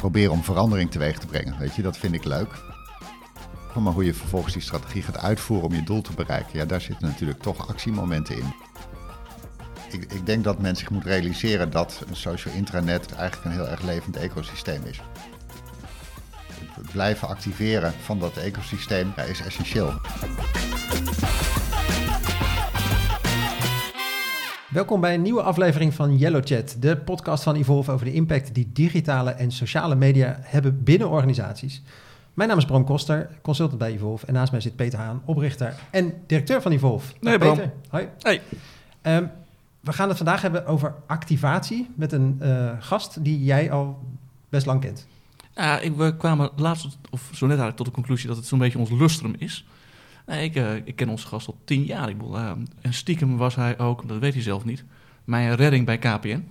proberen om verandering teweeg te brengen. Weet je, dat vind ik leuk. Maar hoe je vervolgens die strategie gaat uitvoeren om je doel te bereiken, ja, daar zitten natuurlijk toch actiemomenten in. Ik, ik denk dat men zich moet realiseren dat een social intranet eigenlijk een heel erg levend ecosysteem is. Het blijven activeren van dat ecosysteem is essentieel. Welkom bij een nieuwe aflevering van Yellow Chat, de podcast van Evolve over de impact die digitale en sociale media hebben binnen organisaties. Mijn naam is Bram Koster, consultant bij Evolve. En naast mij zit Peter Haan, oprichter en directeur van Evolve. Nee, Bram. Hoi. Hey. Ehm, we gaan het vandaag hebben over activatie met een eh, gast die jij al best lang kent. Ik, we kwamen laatst, of zo net eigenlijk, tot de conclusie dat het zo'n beetje ons lustrum is. Nee, ik, eh, ik ken onze gast al tien jaar. Ik bedoel, eh, en stiekem was hij ook, dat weet hij zelf niet, mijn redding bij KPN.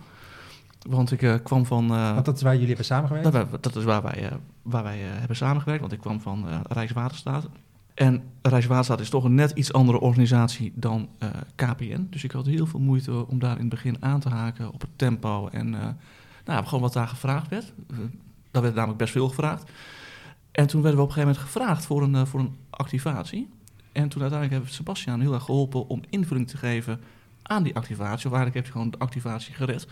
Want ik eh, kwam van... eh, Want dat is waar jullie hebben samengewerkt. dat, dat is waar wij, waar wij hebben samengewerkt, want ik kwam van Rijkswaterstaat. En Rijkswaterstaat is toch een net iets andere organisatie dan KPN. Dus ik had heel veel moeite om daar in het begin aan te haken op het tempo. En nou, gewoon wat daar gevraagd werd. Daar werd namelijk best veel gevraagd. En toen werden we op een gegeven moment gevraagd voor een, voor een activatie. En toen uiteindelijk heeft Sebastian heel erg geholpen om invulling te geven aan die activatie. Of eigenlijk heeft hij gewoon de activatie gered.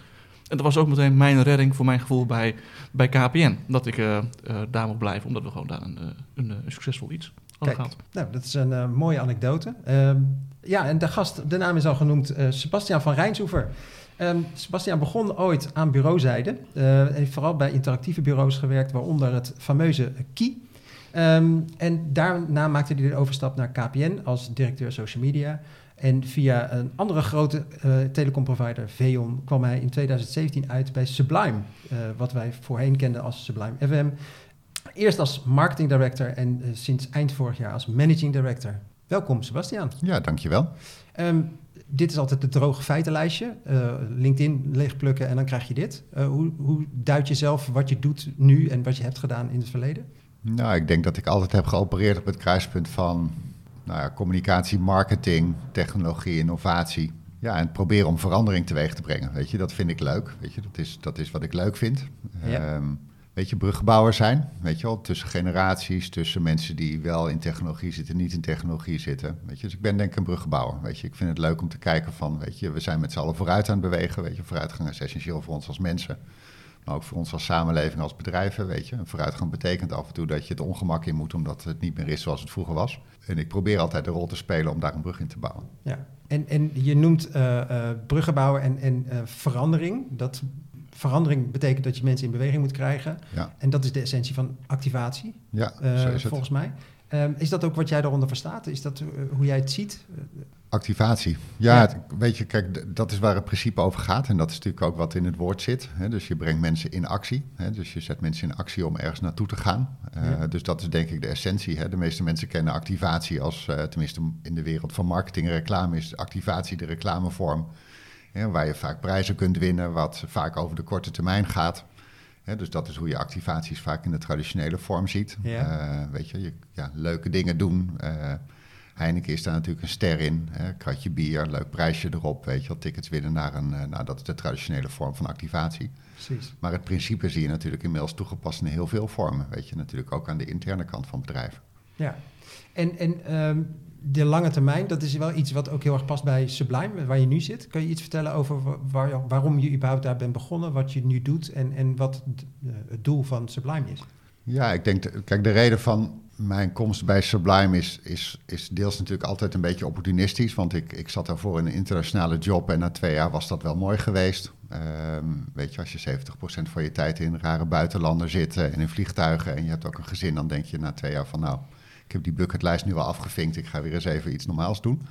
En dat was ook meteen mijn redding voor mijn gevoel bij, bij KPN. Dat ik eh, eh, daar mocht blijven, omdat we gewoon daar een, eh, een, een succesvol iets hadden gehad. nou, dat is een mooie anekdote. Ehm, ja, en de gast, de naam is al genoemd, Sebastian van Rijnsoever. Ehm Sebastian begon ooit aan bureauzijde. heeft vooral bij interactieve bureaus gewerkt, waaronder het fameuze Key. Ehm, en daarna maakte hij de overstap naar KPN als directeur social media. En via een andere grote eh, telecomprovider, Veon, kwam hij in 2017 uit bij Sublime. eh, wat wij voorheen kenden als Sublime FM. Eerst als marketing director en eh, sinds eind vorig jaar als managing director. Welkom, Sebastian. Ja, dankjewel. Ehm, dit is altijd het droge feitenlijstje. LinkedIn leegplukken en dan krijg je dit. Hoe, hoe duid je zelf wat je doet nu en wat je hebt gedaan in het verleden? Nou, ik denk dat ik altijd heb geopereerd op het kruispunt van nou ja, communicatie, marketing, technologie, innovatie. Ja, en proberen om verandering teweeg te brengen. Weet je, dat vind ik leuk. Weet je, dat is, dat is wat ik leuk vind. Ja. Ehm, weet je, bruggenbouwer zijn. Weet je wel, tussen generaties, tussen mensen die wel in technologie zitten, niet in technologie zitten. Weet je, dus ik ben denk ik een bruggenbouwer. Weet je, ik vind het leuk om te kijken van, weet je, we zijn met z'n allen vooruit aan het bewegen. Weet je, vooruitgang is essentieel voor ons als mensen. Maar ook voor ons als samenleving, als bedrijven, weet je. En vooruitgang betekent af en toe dat je het ongemak in moet... omdat het niet meer is zoals het vroeger was. En ik probeer altijd de rol te spelen om daar een brug in te bouwen. Ja. En, en je noemt eh, eh, bruggenbouwer en, en eh, verandering. Dat verandering betekent dat je mensen in beweging moet krijgen. Ja, En dat is de essentie van activatie, ja volgens mij. Ehm, is dat ook wat jij daaronder verstaat? Is dat hoe jij het ziet? Activatie. Ja, weet je, kijk, dat is waar het principe over gaat. En dat is natuurlijk ook wat in het woord zit. Hè? Dus je brengt mensen in actie. Hè? Dus je zet mensen in actie om ergens naartoe te gaan. Eh, Ja. Dus dat is denk ik de essentie. Hè? De meeste mensen kennen activatie als, eh, tenminste in de wereld van marketing en reclame, is activatie de reclamevorm. Hè? Waar je vaak prijzen kunt winnen, wat vaak over de korte termijn gaat. Hè? Dus dat is hoe je activaties vaak in de traditionele vorm ziet. Ja. Eh, weet je, je ja, leuke dingen doen. Heineken is daar natuurlijk een ster in. Hè? Kratje bier, leuk prijsje erop, weet je wel. Tickets winnen naar een... eh, nou, dat is de traditionele vorm van activatie. Precies. Maar het principe zie je natuurlijk inmiddels toegepast in heel veel vormen. Weet je, natuurlijk ook aan de interne kant van bedrijven. Ja. En, en ehm, de lange termijn, dat is wel iets wat ook heel erg past bij Sublime, waar je nu zit. Kun je iets vertellen over wa- waar, waarom je überhaupt daar bent begonnen, wat je nu doet en, en wat het, eh, het doel van Sublime is? Ja, ik denk, de- kijk, de reden van mijn komst bij Sublime is, is, is deels natuurlijk altijd een beetje opportunistisch. Want ik, ik zat daarvoor in een internationale job en na twee jaar was dat wel mooi geweest. Ehm, weet je, als je 70% van je tijd in rare buitenlanden zit eh, en in vliegtuigen en je hebt ook een gezin, dan denk je na twee jaar van nou, ik heb die bucketlijst nu al afgevinkt, ik ga weer eens even iets normaals doen.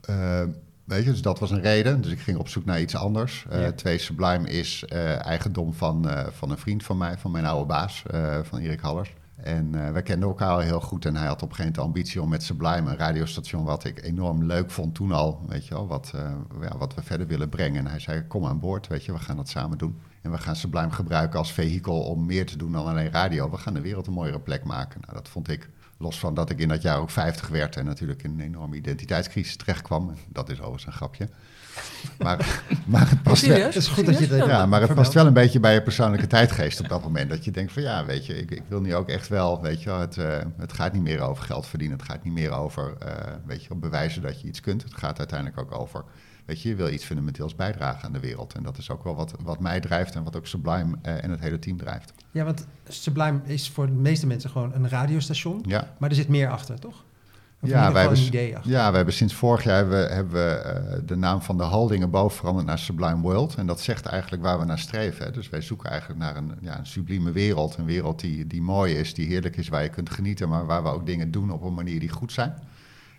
Ehm, weet je, dus dat was een reden. Dus ik ging op zoek naar iets anders. Eh, Ja. Twee, Sublime is eh, eigendom van, eh, van een vriend van mij, van mijn oude baas, eh, van Erik Hallers. En eh wij kenden elkaar al heel goed. En hij had op een gegeven moment de ambitie om met Sublime, een radiostation wat ik enorm leuk vond toen al, weet je wel, wat, eh, ja, wat we verder willen brengen. En hij zei, kom aan boord, weet je, we gaan dat samen doen. En we gaan Sublime gebruiken als vehikel om meer te doen dan alleen radio. We gaan de wereld een mooiere plek maken. Nou, dat vond ik, los van dat ik in dat jaar ook 50 werd en natuurlijk in een enorme identiteitscrisis terecht kwam. Dat is overigens een grapje. Maar, maar het past wel? Het is goed dat je dat ja, maar het past wel een beetje bij je persoonlijke tijdgeest op dat moment. Dat je denkt van ja, weet je, ik, ik wil nu ook echt wel, weet je, het, eh, het gaat niet meer over geld verdienen. Het gaat niet meer over, eh, weet je, bewijzen dat je iets kunt. Het gaat uiteindelijk ook over, weet je, je wil iets fundamenteels bijdragen aan de wereld. En dat is ook wel wat, wat mij drijft en wat ook Sublime eh, en het hele team drijft. Ja, want Sublime is voor de meeste mensen gewoon een radiostation. Ja. Maar er zit meer achter, toch? Ja, wij hebben, een idee achter. ja, we hebben sinds vorig jaar hebben, hebben we eh, de naam van de holding erboven veranderd naar Sublime World. En dat zegt eigenlijk waar we naar streven. Hè. Dus wij zoeken eigenlijk naar een, ja, een sublieme wereld. Een wereld die, die mooi is, die heerlijk is, waar je kunt genieten, maar waar we ook dingen doen op een manier die goed zijn.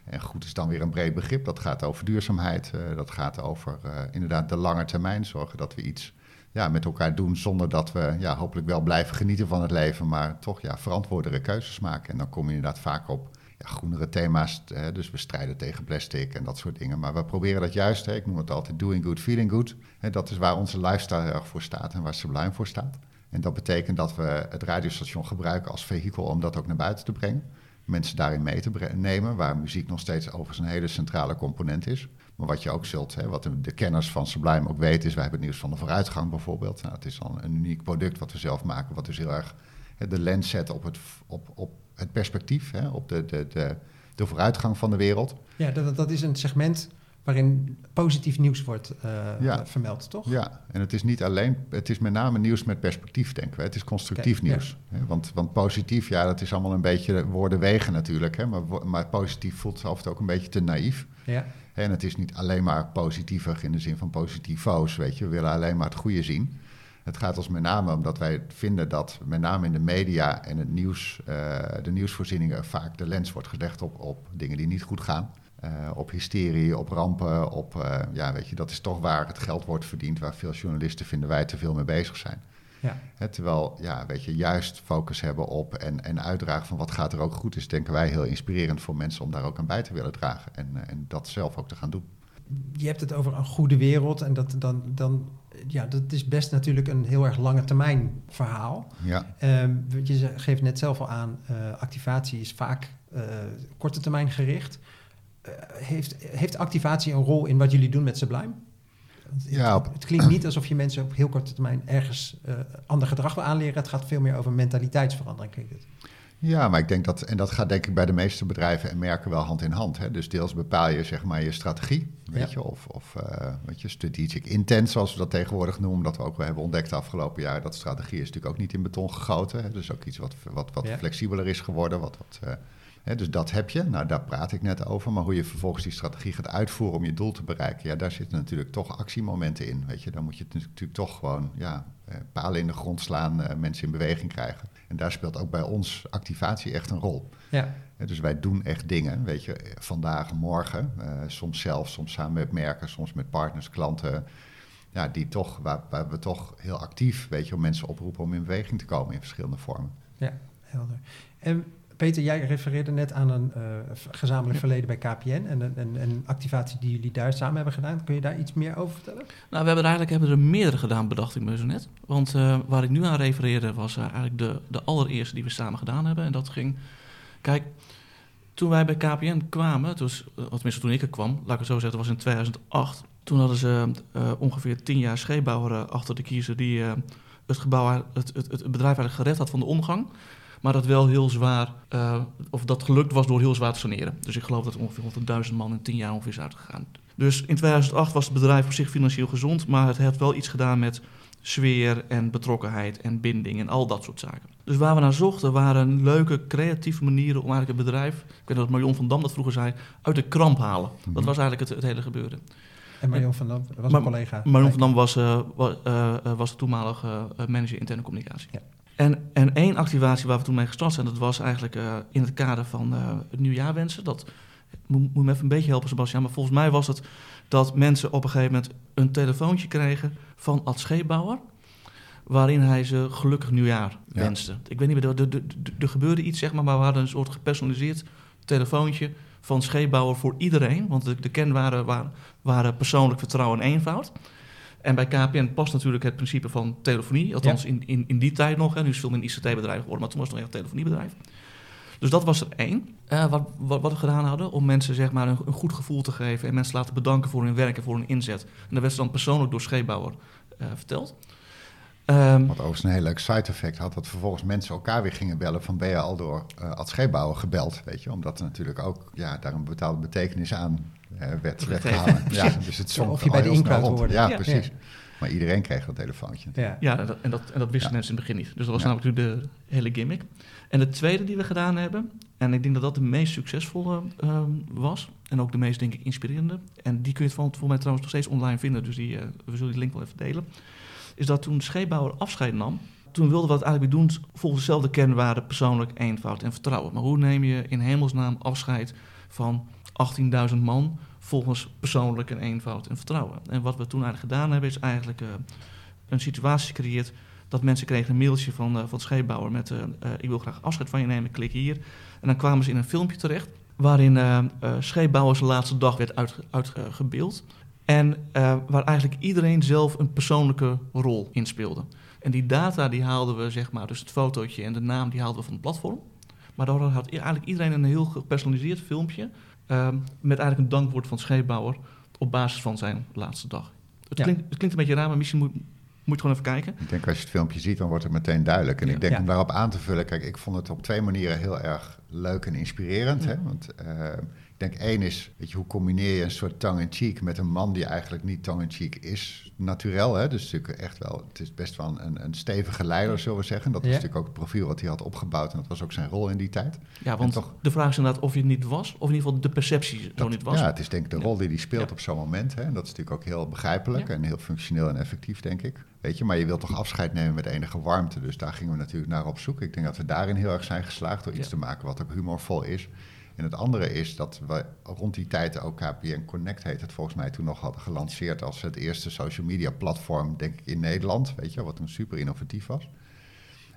En goed is dan weer een breed begrip. Dat gaat over duurzaamheid. eh, dat gaat over eh, inderdaad de lange termijn. Zorgen dat we iets ja, met elkaar doen zonder dat we ja, hopelijk wel blijven genieten van het leven. Maar toch ja, verantwoordere keuzes maken. En dan kom je inderdaad vaak op groenere thema's. Hè, dus we strijden tegen plastic en dat soort dingen. Maar we proberen dat juist. Hè, ik noem het altijd doing good, feeling good. Hè, dat is waar onze lifestyle erg voor staat en waar Sublime voor staat. En dat betekent dat we het radiostation gebruiken als vehikel om dat ook naar buiten te brengen. Mensen daarin mee te nemen, waar muziek nog steeds overigens een hele centrale component is. Maar wat je ook zult, hè, wat de, de kenners van Sublime ook weten, is wij hebben het nieuws van de vooruitgang bijvoorbeeld. Nou, het is dan een uniek product wat we zelf maken, wat dus heel erg hè, de lens zet op het, op, op het perspectief, hè, op de, de, de, de vooruitgang van de wereld. Ja, dat, dat is een segment waarin positief nieuws wordt eh, Ja. vermeld, toch? Ja, en het is niet alleen, het is met name nieuws met perspectief, denken we. Het is constructief ja. nieuws. Hè, Want, want positief, ja, dat is allemaal een beetje woorden wegen natuurlijk. Hè, maar, maar positief voelt af en toe ook een beetje te naïef. Ja. En het is niet alleen maar positiever in de zin van positivo's, weet je. We willen alleen maar het goede zien. Het gaat ons met name omdat wij vinden dat met name in de media en het nieuws, eh, de nieuwsvoorzieningen vaak de lens wordt gelegd op, op dingen die niet goed gaan. Eh, op hysterie, op rampen, op, eh, ja, weet je, dat is toch waar het geld wordt verdiend, waar veel journalisten vinden wij te veel mee bezig zijn. Ja. Hè, terwijl, ja, weet je, juist focus hebben op en, en uitdragen van wat gaat er ook goed is, denken wij heel inspirerend voor mensen om daar ook aan bij te willen dragen en, en dat zelf ook te gaan doen. Je hebt het over een goede wereld en dat, dan, dan, ja, dat is best natuurlijk een heel erg lange termijn verhaal. Ja, Ehm, je geeft net zelf al aan, eh, activatie is vaak eh, korte termijn gericht. Eh, heeft, heeft activatie een rol in wat jullie doen met Sublime? Het- Ja, Het klinkt niet alsof je mensen op heel korte termijn ergens ander gedrag wil aanleren. Het gaat veel meer over mentaliteitsverandering. klinkt het. Ja, maar ik denk dat, en dat gaat denk ik bij de meeste bedrijven en merken wel hand in hand. Hè? Dus deels bepaal je zeg maar je strategie, weet Ja. je, of, of eh, weet je, strategic intent, zoals we dat tegenwoordig noemen. Dat we ook wel hebben ontdekt de afgelopen jaar. Dat strategie is natuurlijk ook niet in beton gegoten. Hè? Dus ook iets wat, wat, wat Ja. flexibeler is geworden. Wat, wat, eh, Dus dat heb je. Nou, daar praat ik net over. Maar hoe je vervolgens die strategie gaat uitvoeren om je doel te bereiken, ja, daar zitten natuurlijk toch actiemomenten in. Weet je, dan moet je natuurlijk toch gewoon ja, eh, palen in de grond slaan, eh, mensen in beweging krijgen. En daar speelt ook bij ons activatie echt een rol. Ja, Dus wij doen echt dingen, weet je, vandaag, morgen, eh, soms zelf, soms samen met merken, soms met partners, klanten, ja, die toch, waar, waar we toch heel actief, weet je, om mensen oproepen om in beweging te komen in verschillende vormen. ja, helder. En Peter, jij refereerde net aan een eh, gezamenlijk verleden bij KPN en een, activatie die jullie daar samen hebben gedaan. Kun je daar iets meer over vertellen? Nou, we hebben er eigenlijk hebben er meerdere gedaan, bedacht ik me zo net. Want eh, waar ik nu aan refereerde was eh, eigenlijk de, de allereerste die we samen gedaan hebben. En dat ging... Kijk, toen wij bij KPN kwamen, dus, tenminste toen ik er kwam, laat ik het zo zeggen, dat was in 2008. Toen hadden ze ongeveer tien jaar scheepbouwer achter de kiezer die het, gebouw, het, het, het bedrijf eigenlijk gered had van de omgang. Maar dat wel heel zwaar, eh, of dat gelukt was door heel zwaar te saneren. Dus ik geloof dat ongeveer 100.000 man in 10 jaar ongeveer is uitgegaan. Dus in 2008 was het bedrijf op zich financieel gezond, maar het heeft wel iets gedaan met sfeer en betrokkenheid en binding en al dat soort zaken. Dus waar we naar zochten waren leuke, creatieve manieren om eigenlijk het bedrijf, ik weet dat Marion van Dam dat vroeger zei, uit de kramp halen. Dat Mhm. was eigenlijk het, het hele gebeuren. En Marion van Dam was een collega. Marion van Dam was, eh, wa- eh, was de toenmalige manager interne communicatie. Ja. En, en één activatie waar we toen mee gestart zijn, dat was eigenlijk eh, in het kader van eh, het nieuwjaarwensen. Dat moet, moet me even een beetje helpen, Sebastian. Maar volgens mij was het dat mensen op een gegeven moment een telefoontje kregen van Ad Scheepbouwer. Waarin hij ze gelukkig nieuwjaar Ja. wenste. Ik weet niet meer, er, er, gebeurde iets, zeg maar, maar we hadden een soort gepersonaliseerd telefoontje van Scheepbouwer voor iedereen. Want de, de waren, waren persoonlijk vertrouwen en eenvoud. En bij KPN past natuurlijk het principe van telefonie. Althans, in, in, in die tijd nog. Hè. Nu is het veel meer een ICT-bedrijf geworden, maar toen was het nog echt een telefoniebedrijf. Dus dat was er één. eh, wat, wat, wat we gedaan hadden om mensen zeg maar, een, een goed gevoel te geven en mensen te laten bedanken voor hun werk en voor hun inzet. En dat werd ze dan persoonlijk door Scheepbouwer eh, verteld. Ehm, Wat overigens een heel leuk side effect had, dat vervolgens mensen elkaar weer gingen bellen van ben je al door uh, Ad Scheepbouwer gebeld, weet je, omdat er natuurlijk ook ja, daar een bepaalde betekenis aan uh, werd, werd. Ja, dus het of je bij de inkoud hoorde. Ja, ja, precies. Ja. Maar iedereen kreeg dat telefoontje. Ja, ja en, dat, en, dat, en dat wisten mensen in het begin niet. Dus dat was namelijk de hele gimmick. En de tweede die we gedaan hebben, en ik denk dat dat de meest succesvolle uh, was, en ook de meest, denk ik, inspirerende, en die kun je volgens mij trouwens nog steeds online vinden, dus die, uh, we zullen die link wel even delen, is dat toen Scheepbouwer afscheid nam, toen wilden we het eigenlijk doen volgens dezelfde kernwaarden, persoonlijk, eenvoud en vertrouwen. Maar hoe neem je in hemelsnaam afscheid van 18.000 man volgens persoonlijk en eenvoud en vertrouwen? En wat we toen eigenlijk gedaan hebben, is eigenlijk uh, een situatie gecreëerd dat mensen kregen een mailtje van, uh, van Scheepbouwer met uh, ik wil graag afscheid van je nemen, klik hier. En dan kwamen ze in een filmpje terecht waarin uh, Scheepbouwer zijn laatste dag werd uitgebeeld. Uit, en waar eigenlijk iedereen zelf een persoonlijke rol in speelde. En die data die haalden we, zeg maar, dus het fotootje en de naam, die haalden we van het platform. Maar daar had eigenlijk iedereen een heel gepersonaliseerd filmpje met eigenlijk een dankwoord van Scheepbouwer op basis van zijn laatste dag. Het, ja. klinkt, het klinkt een beetje raar, maar misschien moet, moet je gewoon even kijken. Ik denk als je het filmpje ziet, dan wordt het meteen duidelijk. En ja. ik denk ja. om daarop aan te vullen, kijk, ik vond het op twee manieren heel erg leuk en inspirerend. Ja. Hè? Want uh, ik denk één is, weet je, hoe combineer je een soort tongue-in-cheek met een man die eigenlijk niet tongue-in-cheek is, naturel. Hè? Dus natuurlijk echt wel, het is best wel een, een stevige leider, zullen we zeggen. Dat is natuurlijk ook het profiel wat hij had opgebouwd en dat was ook zijn rol in die tijd. Ja, want toch, de vraag is inderdaad of je het niet was, of in ieder geval de perceptie zo niet was. Ja, het is denk ik de rol die hij speelt op zo'n moment. Hè? En dat is natuurlijk ook heel begrijpelijk en heel functioneel en effectief, denk ik. Weet je, maar je wilt toch afscheid nemen met enige warmte. Dus daar gingen we natuurlijk naar op zoek. Ik denk dat we daarin heel erg zijn geslaagd door iets ja. te maken wat ook humorvol is. En het andere is dat we rond die tijd ook KPN Connect heet het volgens mij toen nog hadden gelanceerd als het eerste social media platform, denk ik, in Nederland. Weet je, wat toen super innovatief was.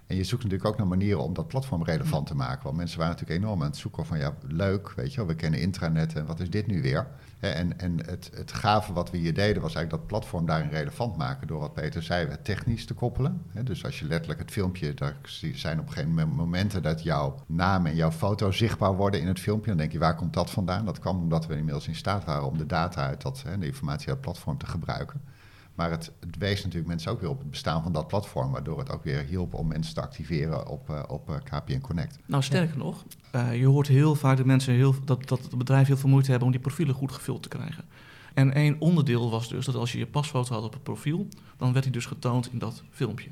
En je zoekt natuurlijk ook naar manieren om dat platform relevant te maken. Want mensen waren natuurlijk enorm aan het zoeken van ja, leuk, weet je wel, we kennen intranet en wat is dit nu weer? En, en het, het gave wat we hier deden was eigenlijk dat platform daarin relevant maken door wat Peter zei, het technisch te koppelen. Dus als je letterlijk het filmpje, daar zijn op een gegeven moment momenten dat jouw naam en jouw foto zichtbaar worden in het filmpje. Dan denk je, waar komt dat vandaan? Dat kwam omdat we inmiddels in staat waren om de data uit dat, de informatie uit het platform te gebruiken. Maar het, het, wees natuurlijk mensen ook weer op het bestaan van dat platform, waardoor het ook weer hielp om mensen te activeren op, uh, op uh, KPN Connect. Nou, sterker ja. nog, uh, je hoort heel vaak dat mensen heel, dat, dat het bedrijf heel veel moeite hebben om die profielen goed gevuld te krijgen. En één onderdeel was dus dat als je je pasfoto had op het profiel, dan werd die dus getoond in dat filmpje.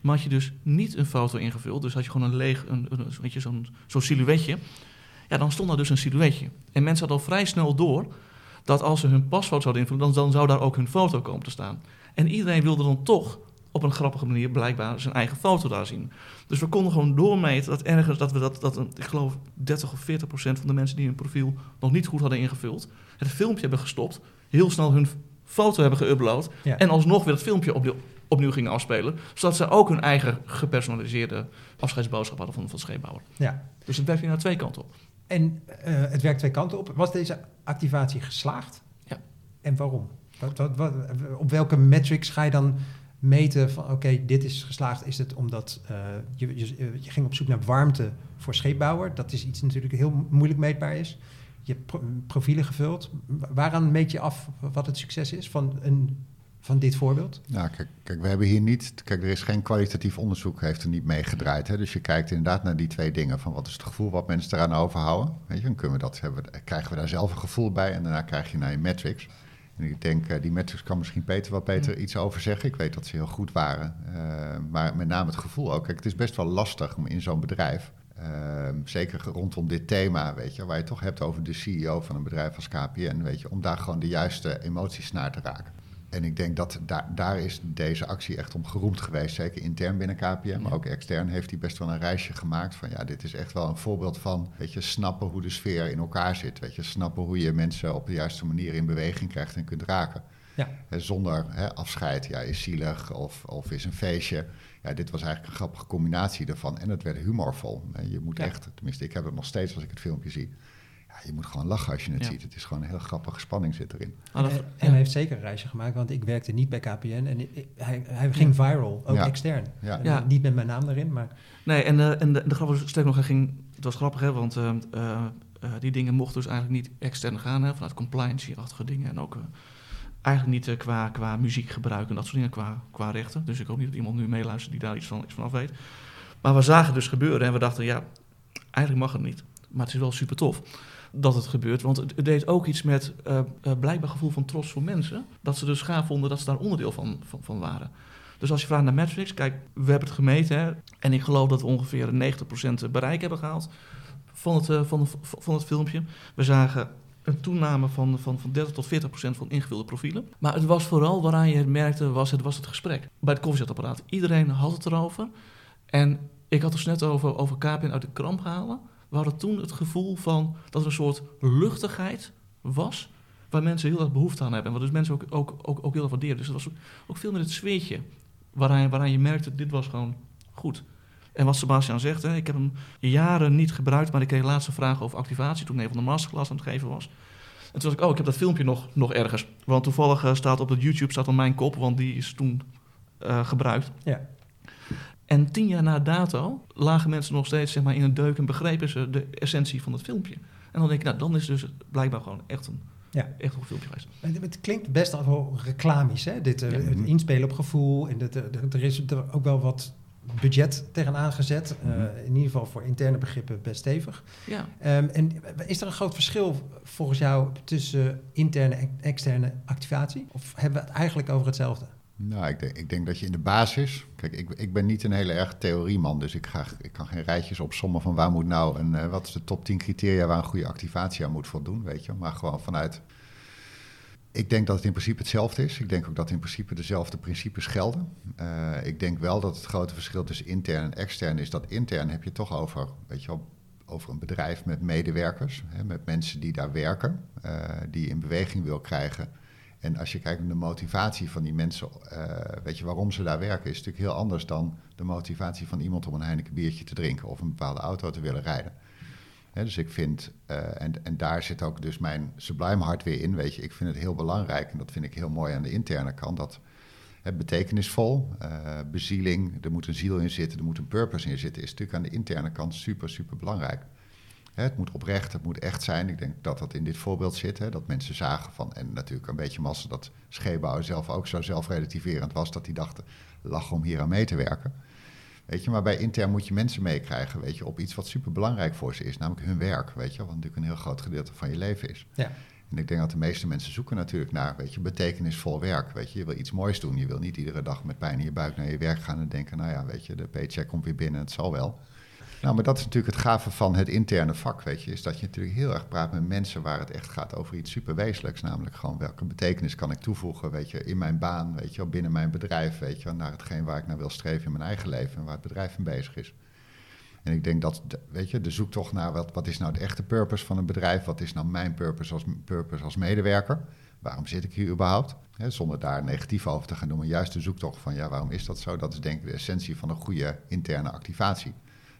Maar had je dus niet een foto ingevuld, dus had je gewoon een leeg, een, een, weet je, zo'n, zo'n silhouetje, ja, dan stond daar dus een silhouetje. En mensen hadden al vrij snel door dat als ze hun pasfoto zouden invullen, dan, dan zou daar ook hun foto komen te staan. En iedereen wilde dan toch op een grappige manier blijkbaar zijn eigen foto daar zien. Dus we konden gewoon doormeten dat ergens dat we dat, dat ik geloof 30 of 40 procent van de mensen die hun profiel nog niet goed hadden ingevuld, het filmpje hebben gestopt, heel snel hun foto hebben geüpload ja. en alsnog weer het filmpje opnieuw, opnieuw gingen afspelen, zodat ze ook hun eigen gepersonaliseerde afscheidsboodschap hadden van, van scheepbouwer. Ja. Dus het werkt hier naar twee kanten op. En uh, het werkt twee kanten op. Was deze activatie geslaagd? Ja. En waarom? Wat, wat, wat, op welke metrics ga je dan meten van oké, okay, dit is geslaagd? Is het omdat uh, je, je, je, ging op zoek naar warmte voor scheepbouwer? Dat is iets natuurlijk heel moeilijk meetbaar is. Je hebt pro profielen gevuld. Waaraan meet je af wat het succes is van een van dit voorbeeld? Nou, kijk, kijk, we hebben hier niet... Kijk, er is geen kwalitatief onderzoek, heeft er niet meegedraaid. Dus je kijkt inderdaad naar die twee dingen. Van wat is het gevoel wat mensen eraan overhouden? Weet je, dan kunnen we dat, hebben, krijgen we daar zelf een gevoel bij. En daarna krijg je naar je metrics. En ik denk, uh, die metrics kan misschien Peter wat beter iets over zeggen. Ik weet dat ze heel goed waren. Uh, maar met name het gevoel ook. Kijk, het is best wel lastig om in zo'n bedrijf... Uh, zeker rondom dit thema, weet je, waar je het toch hebt over de CEO van een bedrijf als KPN, weet je, om daar gewoon de juiste emoties naar te raken. En ik denk dat daar, daar is deze actie echt om geroemd geweest. Zeker intern binnen KPN, maar ook extern heeft hij best wel een reisje gemaakt. Van ja, dit is echt wel een voorbeeld van, weet je, snappen hoe de sfeer in elkaar zit. Weet je, snappen hoe je mensen op de juiste manier in beweging krijgt en kunt raken. Ja. Zonder hè, afscheid, ja, is zielig of, of is een feestje. Ja, dit was eigenlijk een grappige combinatie ervan. En het werd humorvol. Je moet ja. echt, tenminste, ik heb het nog steeds als ik het filmpje zie je moet gewoon lachen als je het ja. ziet. Het is gewoon een heel grappige spanning zit erin. En, en hij heeft zeker een reisje gemaakt, want ik werkte niet bij KPN en ik, hij, hij ging viral, ook ja. extern. Ja. Ja. Niet met mijn naam erin, maar... Nee, en, uh, en de, de grap was sterk nog, hij ging het was grappig, hè, want uh, die dingen mochten dus eigenlijk niet extern gaan, hè, vanuit compliance-achtige dingen. En ook eigenlijk niet qua, qua muziek gebruiken en dat soort dingen, qua, qua rechten. Dus ik hoop niet dat iemand nu meeluistert die daar iets van, iets van af weet. Maar we zagen dus gebeuren en we dachten, ja, eigenlijk mag het niet. Maar het is wel super tof dat het gebeurt. Want het, deed ook iets met uh, blijkbaar gevoel van trots voor mensen. Dat ze dus gaaf vonden dat ze daar onderdeel van, van, van waren. Dus als je vraagt naar Netflix, kijk, we hebben het gemeten. En ik geloof dat we ongeveer 90% bereik hebben gehaald van het, uh, van, van het filmpje. We zagen een toename van, van, van 30 tot 40 procent van ingevulde profielen. Maar het was vooral waaraan je het merkte, was het, was het gesprek. Bij het koffiezetapparaat. Iedereen had het erover. En ik had het net over, over KPN uit de kramp halen. We hadden toen het gevoel van dat er een soort luchtigheid was... waar mensen heel erg behoefte aan hebben. En wat dus mensen ook, ook, ook, ook heel erg waarderen. Dus het was ook, veel meer het sfeertje waaraan, waaraan je merkte, dit was gewoon goed. En wat Sebastian zegt, hè, ik heb hem jaren niet gebruikt, maar ik kreeg laatste vragen over activatie toen een van de masterclass aan het geven was. En toen was ik, oh, ik heb dat filmpje nog, nog ergens. Want toevallig uh, staat op het YouTube staat dan mijn kop, want die is toen uh, gebruikt. Ja. En tien jaar na dato lagen mensen nog steeds zeg maar, in een deuk en begrepen ze de essentie van het filmpje. En dan denk ik, nou, dan is dus blijkbaar gewoon echt een, ja. echt een filmpje geweest. Het klinkt best wel reclamisch, hè? Dit, ja. het inspelen op gevoel. En dit, er is er ook wel wat budget tegenaan gezet. Mm in ieder geval voor interne begrippen best stevig. Ja. Um, en is er een groot verschil volgens jou tussen interne en externe activatie? Of hebben we het eigenlijk over hetzelfde? Nou, ik denk, ik denk dat je in de basis. Kijk, ik, ik ben niet een hele erg theorieman, dus ik, ga, ik kan geen rijtjes opsommen van waar moet nou een. Uh, wat is de top 10 criteria waar een goede activatie aan moet voldoen, weet je. Maar gewoon vanuit ik denk dat het in principe hetzelfde is. Ik denk ook dat in principe dezelfde principes gelden. Uh, ik denk wel dat het grote verschil tussen intern en extern is dat intern heb je toch over, weet je over een bedrijf met medewerkers, hè, met mensen die daar werken, uh, die in beweging wil krijgen. En als je kijkt naar de motivatie van die mensen, uh, weet je waarom ze daar werken, is natuurlijk heel anders dan de motivatie van iemand om een Heineken biertje te drinken of een bepaalde auto te willen rijden dus ik vind, uh, en, en daar zit ook dus mijn Sublime hart weer in, weet je. Ik vind het heel belangrijk, en dat vind ik heel mooi aan de interne kant, dat het betekenisvol, uh, bezieling, er moet een ziel in zitten, er moet een purpose in zitten, is natuurlijk aan de interne kant super, super belangrijk. Het moet oprecht, het moet echt zijn. Ik denk dat dat in dit voorbeeld zit, hè, dat mensen zagen van, en natuurlijk een beetje massa dat Scheepbouwer zelf ook zo zelfrelativerend was, dat hij dacht, lach om hier aan mee te werken. Weet je, maar bij intern moet je mensen meekrijgen, weet je, op iets wat super belangrijk voor ze is, namelijk hun werk, weet je, wat natuurlijk een heel groot gedeelte van je leven is. Ja. En ik denk dat de meeste mensen zoeken natuurlijk naar, weet je, betekenisvol werk, weet je. Je wil iets moois doen, je wil niet iedere dag met pijn in je buik naar je werk gaan en denken, nou ja, weet je, de paycheck komt weer binnen, het zal wel. Nou, maar dat is natuurlijk het gave van het interne vak, weet je, is dat je natuurlijk heel erg praat met mensen waar het echt gaat over iets superwezenlijks, namelijk gewoon welke betekenis kan ik toevoegen, weet je, in mijn baan, weet je, binnen mijn bedrijf, weet je, naar hetgeen waar ik naar wil streven in mijn eigen leven en waar het bedrijf mee bezig is. En ik denk dat, weet je, de zoektocht naar wat, wat is nou de echte purpose van een bedrijf, wat is nou mijn purpose als, purpose als medewerker, waarom zit ik hier überhaupt? zonder daar negatief over te gaan doen, juist de zoektocht van, ja, waarom is dat zo? Dat is denk ik de essentie van een goede interne activatie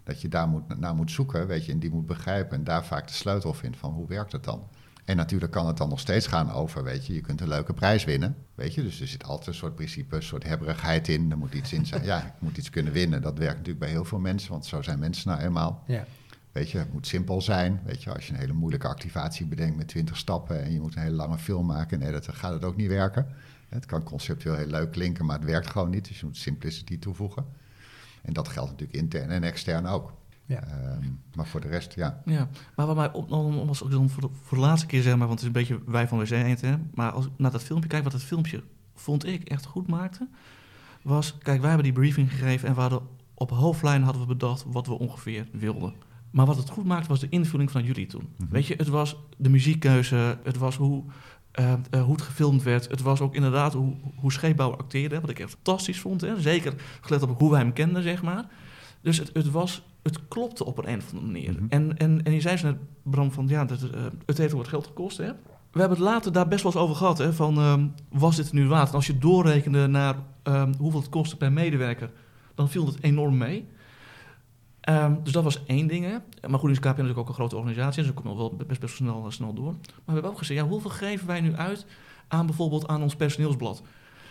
dat je daar moet, naar moet zoeken, weet je, en die moet begrijpen en daar vaak de sleutel vindt van hoe werkt het dan. En natuurlijk kan het dan nog steeds gaan over, weet je, je kunt een leuke prijs winnen, weet je. Dus er zit altijd een soort principe, een soort hebberigheid in, er moet iets in zijn. Ja, ik moet iets kunnen winnen. Dat werkt natuurlijk bij heel veel mensen, want zo zijn mensen nou eenmaal. Ja. Weet je, het moet simpel zijn. Weet je, als je een hele moeilijke activatie bedenkt met 20 stappen en je moet een hele lange film maken en editen, gaat het ook niet werken. Het kan conceptueel heel leuk klinken, maar het werkt gewoon niet. Dus je moet simplicity toevoegen. En dat geldt natuurlijk intern en extern ook. Ja. Um, maar voor de rest, ja. Ja, maar wat mij was dan voor de, voor de laatste keer, zeg maar, want het is een beetje wij van WC hè. Maar als ik naar dat filmpje kijk, wat het filmpje, vond ik, echt goed maakte, was, kijk, wij hebben die briefing gegeven en we hadden op hoofdlijn hadden we bedacht wat we ongeveer wilden. Maar wat het goed maakte was de invulling van jullie toen. Mm -hmm. Weet je, het was de muziekkeuze, het was hoe, uh, uh, hoe het gefilmd werd. Het was ook inderdaad hoe, hoe Scheepbouwer acteerde, wat ik echt fantastisch vond. Hè? Zeker gelet op hoe wij hem kenden, zeg maar. Dus het, het, was, het klopte op een, een of andere manier. Mm -hmm. en, en, en je zei zo net, Bram, van ja, dat, uh, het heeft ook wat geld gekost. Hè? We hebben het later daar best wel eens over gehad. Hè, van, um, was dit nu waard? En als je doorrekende naar um, hoeveel het kostte per medewerker, dan viel het enorm mee. Um, dus dat was één ding. Maar goed, is KPN natuurlijk ook een grote organisatie, dus dat komt wel best, best snel, snel door. Maar we hebben ook gezegd, ja, hoeveel geven wij nu uit aan bijvoorbeeld aan ons personeelsblad?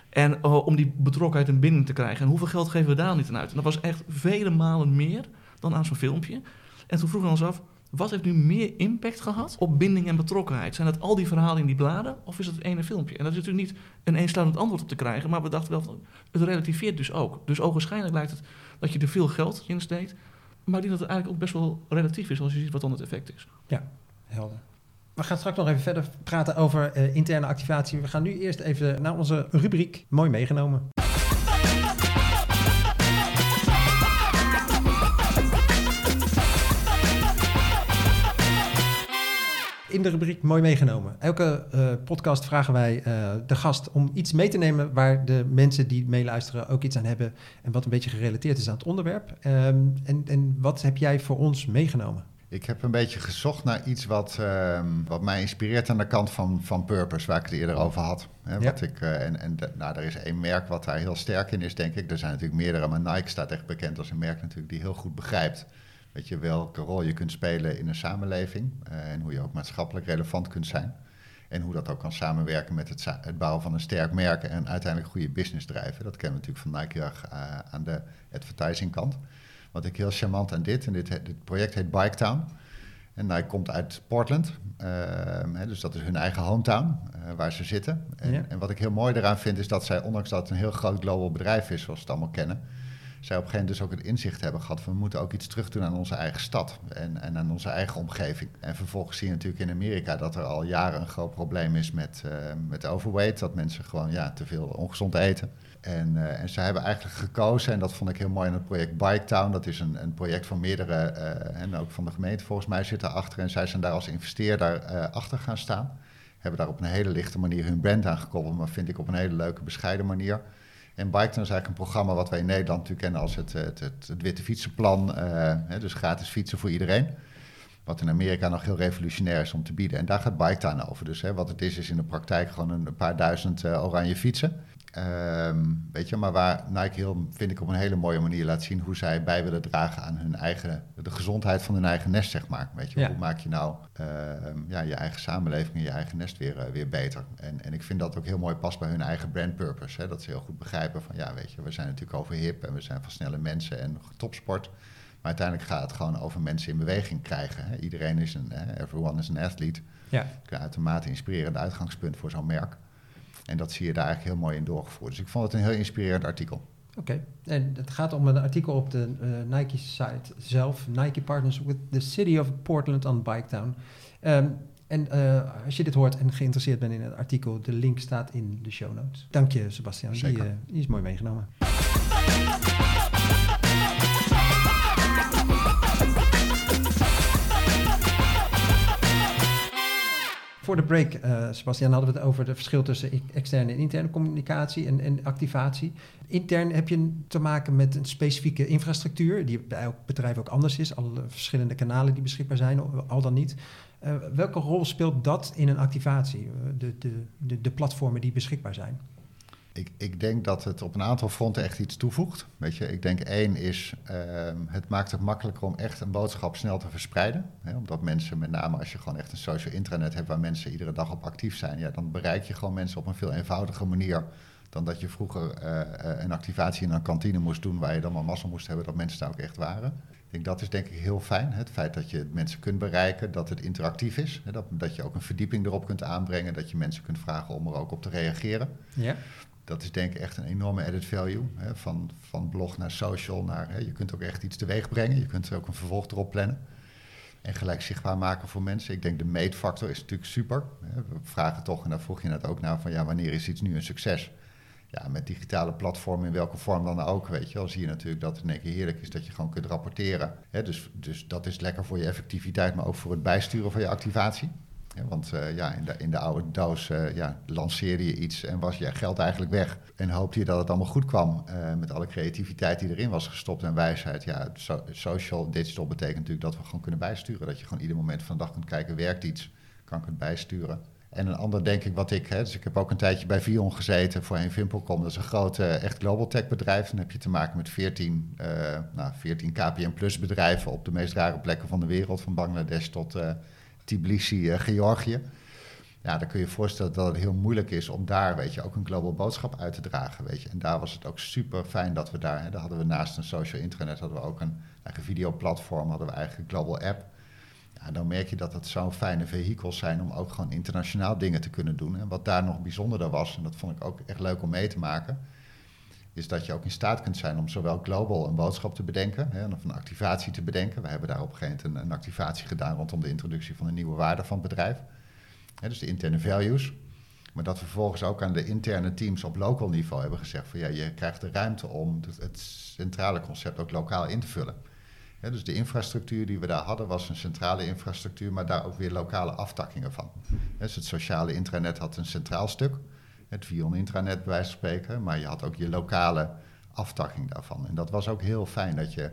En uh, om die betrokkenheid in binnen te krijgen. En hoeveel geld geven we daar niet aan uit? En dat was echt vele malen meer dan aan zo'n filmpje. En toen vroegen we ons af, wat heeft nu meer impact gehad op binding en betrokkenheid? Zijn het al die verhalen in die bladen of is het het ene filmpje? En dat is natuurlijk niet een eensluidend antwoord op te krijgen, maar we dachten wel, het relativeert dus ook. Dus ogenschijnlijk lijkt het dat je er veel geld in steekt, maar ik denk dat het eigenlijk ook best wel relatief is als je ziet wat dan het effect is. Ja, helder. We gaan straks nog even verder praten over uh, interne activatie. We gaan nu eerst even naar onze rubriek Mooi meegenomen. In de rubriek Mooi meegenomen. Elke uh, podcast vragen wij uh, de gast om iets mee te nemen waar de mensen die meeluisteren ook iets aan hebben en wat een beetje gerelateerd is aan het onderwerp. Um, en, en wat heb jij voor ons meegenomen? Ik heb een beetje gezocht naar iets wat, uh, wat mij inspireert aan de kant van, van Purpose, waar ik het eerder over had. Hè, ja. wat ik, uh, en en nou, er is één merk wat daar heel sterk in is, denk ik. Er zijn natuurlijk meerdere, maar Nike staat echt bekend als een merk natuurlijk die heel goed begrijpt weet je, welke rol je kunt spelen in een samenleving uh, en hoe je ook maatschappelijk relevant kunt zijn. En hoe dat ook kan samenwerken met het, het bouwen van een sterk merk en uiteindelijk goede business drijven. Dat kennen we natuurlijk van Nike uh, aan de advertising kant. Wat ik heel charmant aan dit, en dit, dit project heet Biketown. En hij komt uit Portland, uh, hè, dus dat is hun eigen hometown uh, waar ze zitten. En, ja. en, wat ik heel mooi eraan vind is dat zij, ondanks dat het een heel groot global bedrijf is, zoals we het allemaal kennen, zij op een gegeven moment dus ook het inzicht hebben gehad van we moeten ook iets terug doen aan onze eigen stad en, en aan onze eigen omgeving. En vervolgens zie je natuurlijk in Amerika dat er al jaren een groot probleem is met, uh, met overweight, dat mensen gewoon ja, te veel ongezond eten. En, uh, en ze hebben eigenlijk gekozen, en dat vond ik heel mooi in het project Biketown. Dat is een, een project van meerdere, en ook van de gemeente volgens mij zit daarachter. En zij zijn daar als investeerder achter gaan staan. Hebben daar op een hele lichte manier hun brand aan gekoppeld, maar vind ik op een hele leuke, bescheiden manier. En Biketown is eigenlijk een programma wat wij in Nederland natuurlijk kennen als het, het, het, het witte fietsenplan. Hè, dus gratis fietsen voor iedereen. Wat in Amerika nog heel revolutionair is om te bieden. En daar gaat Biketown over. Dus hè, wat het is, is in de praktijk gewoon een paar duizend oranje fietsen. Um, weet je, maar waar Nike heel, vind ik op een hele mooie manier laat zien hoe zij bij willen dragen aan hun eigen, de gezondheid van hun eigen nest, zeg maar. Weet je, ja. hoe maak je nou uh, ja, je eigen samenleving en je eigen nest weer, uh, weer beter? En, en ik vind dat ook heel mooi past bij hun eigen brand purpose. Hè? Dat ze heel goed begrijpen van, ja, weet je, we zijn natuurlijk over hip en we zijn van snelle mensen en topsport. Maar uiteindelijk gaat het gewoon over mensen in beweging krijgen. Hè? Iedereen is een, hè? everyone is een athlete. Ja. Uitermate inspirerend uitgangspunt voor zo'n merk. En dat zie je daar eigenlijk heel mooi in doorgevoerd. Dus ik vond het een heel inspirerend artikel. Oké, okay. en het gaat om een artikel op de uh, Nike-site zelf. Nike partners with the city of Portland on Biketown. Um, en uh, als je dit hoort en geïnteresseerd bent in het artikel, de link staat in de show notes. Dank je, Sebastian. Die, uh, die is mooi meegenomen. Voor de break, uh, Sebastian, hadden we het over het verschil tussen externe en interne communicatie en, en, activatie. Intern heb je te maken met een specifieke infrastructuur, die bij elk bedrijf ook anders is. Alle verschillende kanalen die beschikbaar zijn, al dan niet. Uh, welke rol speelt dat in een activatie, de, de, de, de platformen die beschikbaar zijn? Ik, ik, denk dat het op een aantal fronten echt iets toevoegt. Weet je, ik denk één is, uh, het maakt het makkelijker om echt een boodschap snel te verspreiden. Hè, omdat mensen, met name als je gewoon echt een social intranet hebt waar mensen iedere dag op actief zijn, ja, dan bereik je gewoon mensen op een veel eenvoudiger manier dan dat je vroeger uh, een activatie in een kantine moest doen waar je dan maar massa moest hebben dat mensen daar ook echt waren. Ik denk dat is denk ik heel fijn. Het feit dat je mensen kunt bereiken, dat het interactief is. Hè? Dat, dat je ook een verdieping erop kunt aanbrengen, dat je mensen kunt vragen om er ook op te reageren. Ja dat is denk ik echt een enorme added value. Hè, van, van blog naar social, naar, hè, je kunt ook echt iets teweeg brengen. Je kunt er ook een vervolg erop plannen. En gelijk zichtbaar maken voor mensen. Ik denk de meetfactor is natuurlijk super. Hè. We vragen toch, en daar vroeg je net ook naar, van ja, wanneer is iets nu een succes? Ja, met digitale platformen, in welke vorm dan ook, weet je wel, zie je natuurlijk dat het in één keer heerlijk is dat je gewoon kunt rapporteren. Hè, dus, dus dat is lekker voor je effectiviteit, maar ook voor het bijsturen van je activatie. Want uh, ja, in, de, in de oude doos uh, ja, lanceerde je iets en was je geld eigenlijk weg. En hoopte je dat het allemaal goed kwam uh, met alle creativiteit die erin was gestopt en wijsheid. Ja, so, social digital betekent natuurlijk dat we gewoon kunnen bijsturen. Dat je gewoon ieder moment van de dag kunt kijken, werkt iets, kan ik het bijsturen. En een ander denk ik wat ik, hè, dus ik heb ook een tijdje bij Vion gezeten, voorheen Vimpelcom. Dat is een groot, echt global tech bedrijf. Dan heb je te maken met 14, nou, 14 KPM plus bedrijven op de meest rare plekken van de wereld, van Bangladesh tot... Tbilisi, uh, Georgië. Ja, dan kun je je voorstellen dat het heel moeilijk is om daar, weet je, ook een global boodschap uit te dragen, weet je. En daar was het ook super fijn dat we daar, hè, daar hadden we naast een social intranet, hadden we ook een eigen videoplatform, hadden we eigen global app. Ja, dan merk je dat het zo'n fijne vehikels zijn om ook gewoon internationaal dingen te kunnen doen. En wat daar nog bijzonderder was, en dat vond ik ook echt leuk om mee te maken, is dat je ook in staat kunt zijn om zowel global een boodschap te bedenken, hè, of een activatie te bedenken. We hebben daar op een gegeven moment een, activatie gedaan rondom de introductie van een nieuwe waarde van het bedrijf. Dus de interne values. Maar dat we vervolgens ook aan de interne teams op local niveau hebben gezegd van ja, je krijgt de ruimte om het, centrale concept ook lokaal in te vullen. Dus de infrastructuur die we daar hadden was een centrale infrastructuur, maar daar ook weer lokale aftakkingen van. Dus het sociale intranet had een centraal stuk, het Vion intranet bij wijze van spreken, maar je had ook je lokale aftakking daarvan. En dat was ook heel fijn dat je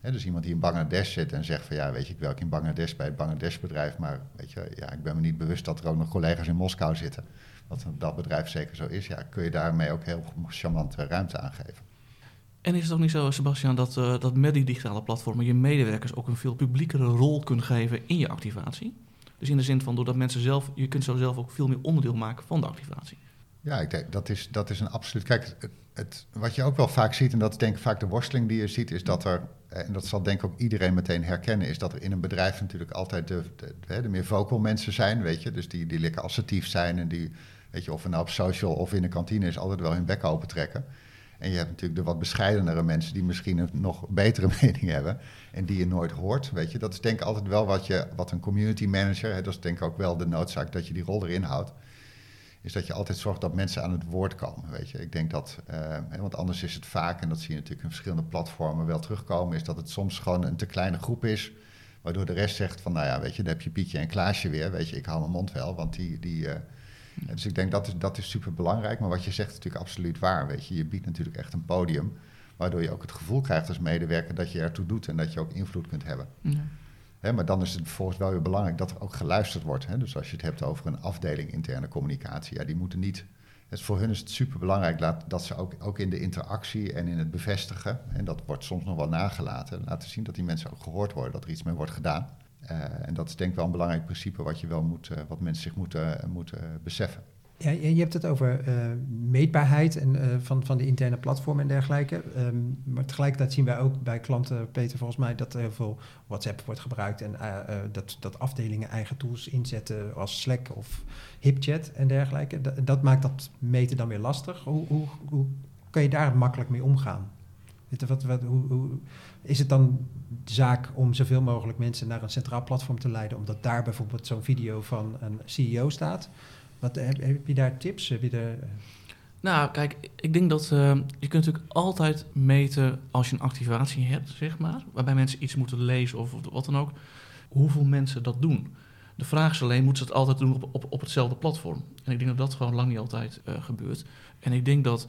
Hè, dus iemand die in Bangladesh zit en zegt van ja, weet je, ik werk in Bangladesh bij het Bangladesh bedrijf, maar weet je, ja, ik ben me niet bewust dat er ook nog collega's in Moskou zitten. Wat dat bedrijf zeker zo is, ja, kun je daarmee ook heel charmante ruimte aangeven. En is het ook niet zo, Sebastian, dat, uh, dat met die digitale platformen je medewerkers ook een veel publiekere rol kunt geven in je activatie? Dus in de zin van doordat mensen zelf, je kunt zo zelf ook veel meer onderdeel maken van de activatie. Ja, ik denk, dat, is, dat is een absoluut. Kijk, het, wat je ook wel vaak ziet, en dat is denk ik vaak de worsteling die je ziet, is dat er, eh, en dat zal denk ik ook iedereen meteen herkennen, is dat er in een bedrijf natuurlijk altijd de, de, de meer vocal mensen zijn, weet je. Dus die, die lekker assertief zijn en die, weet je, of het nou op social of in de kantine is, altijd wel hun bek open trekken. En je hebt natuurlijk de wat bescheidenere mensen die misschien een nog betere mening hebben en die je nooit hoort. Weet je, dat is denk ik altijd wel wat, je, wat een community manager, hè, dat is denk ik ook wel de noodzaak dat je die rol erin houdt is dat je altijd zorgt dat mensen aan het woord komen. Weet je, ik denk dat, uh, want anders is het vaak, en dat zie je natuurlijk in verschillende platformen wel terugkomen, is dat het soms gewoon een te kleine groep is, waardoor de rest zegt van, nou ja, weet je, dan heb je Pietje en Klaasje weer, weet je, ik hou mijn mond wel, want die, die uh, dus ik denk dat is, dat is super belangrijk, maar wat je zegt is natuurlijk absoluut waar, weet je, je biedt natuurlijk echt een podium, waardoor je ook het gevoel krijgt als medewerker dat je ertoe doet en dat je ook invloed kunt hebben. Ja maar dan is het volgens wel weer belangrijk dat er ook geluisterd wordt. Dus als je het hebt over een afdeling interne communicatie, ja, die moeten niet. Voor hun is het super belangrijk dat ze ook, ook in de interactie en in het bevestigen, en dat wordt soms nog wel nagelaten, laten zien dat die mensen ook gehoord worden, dat er iets mee wordt gedaan. Uh, en dat is denk ik wel een belangrijk principe wat, je wel moet, uh, wat mensen zich moeten, moeten beseffen. Ja, je hebt het over uh, meetbaarheid en, uh, van, van de interne platform en dergelijke. Um, maar tegelijkertijd zien wij ook bij klanten, Peter, volgens mij dat er heel veel WhatsApp wordt gebruikt en uh, dat, dat afdelingen eigen tools inzetten als Slack of HipChat en dergelijke. Dat, dat maakt dat meten dan weer lastig. Hoe, hoe, hoe kan je daar makkelijk mee omgaan? Wat, wat, hoe, hoe, is het dan zaak om zoveel mogelijk mensen naar een centraal platform te leiden, omdat daar bijvoorbeeld zo'n video van een CEO staat? Wat, heb, heb, je daar tips? Heb je de, nou, kijk, ik denk dat uh, je kunt natuurlijk altijd meten als je een activatie hebt, zeg maar, waarbij mensen iets moeten lezen of, wat dan ook, hoeveel mensen dat doen. De vraag is alleen, moeten ze het altijd doen op, op, op hetzelfde platform? En ik denk dat dat gewoon lang niet altijd gebeurt. En ik denk dat,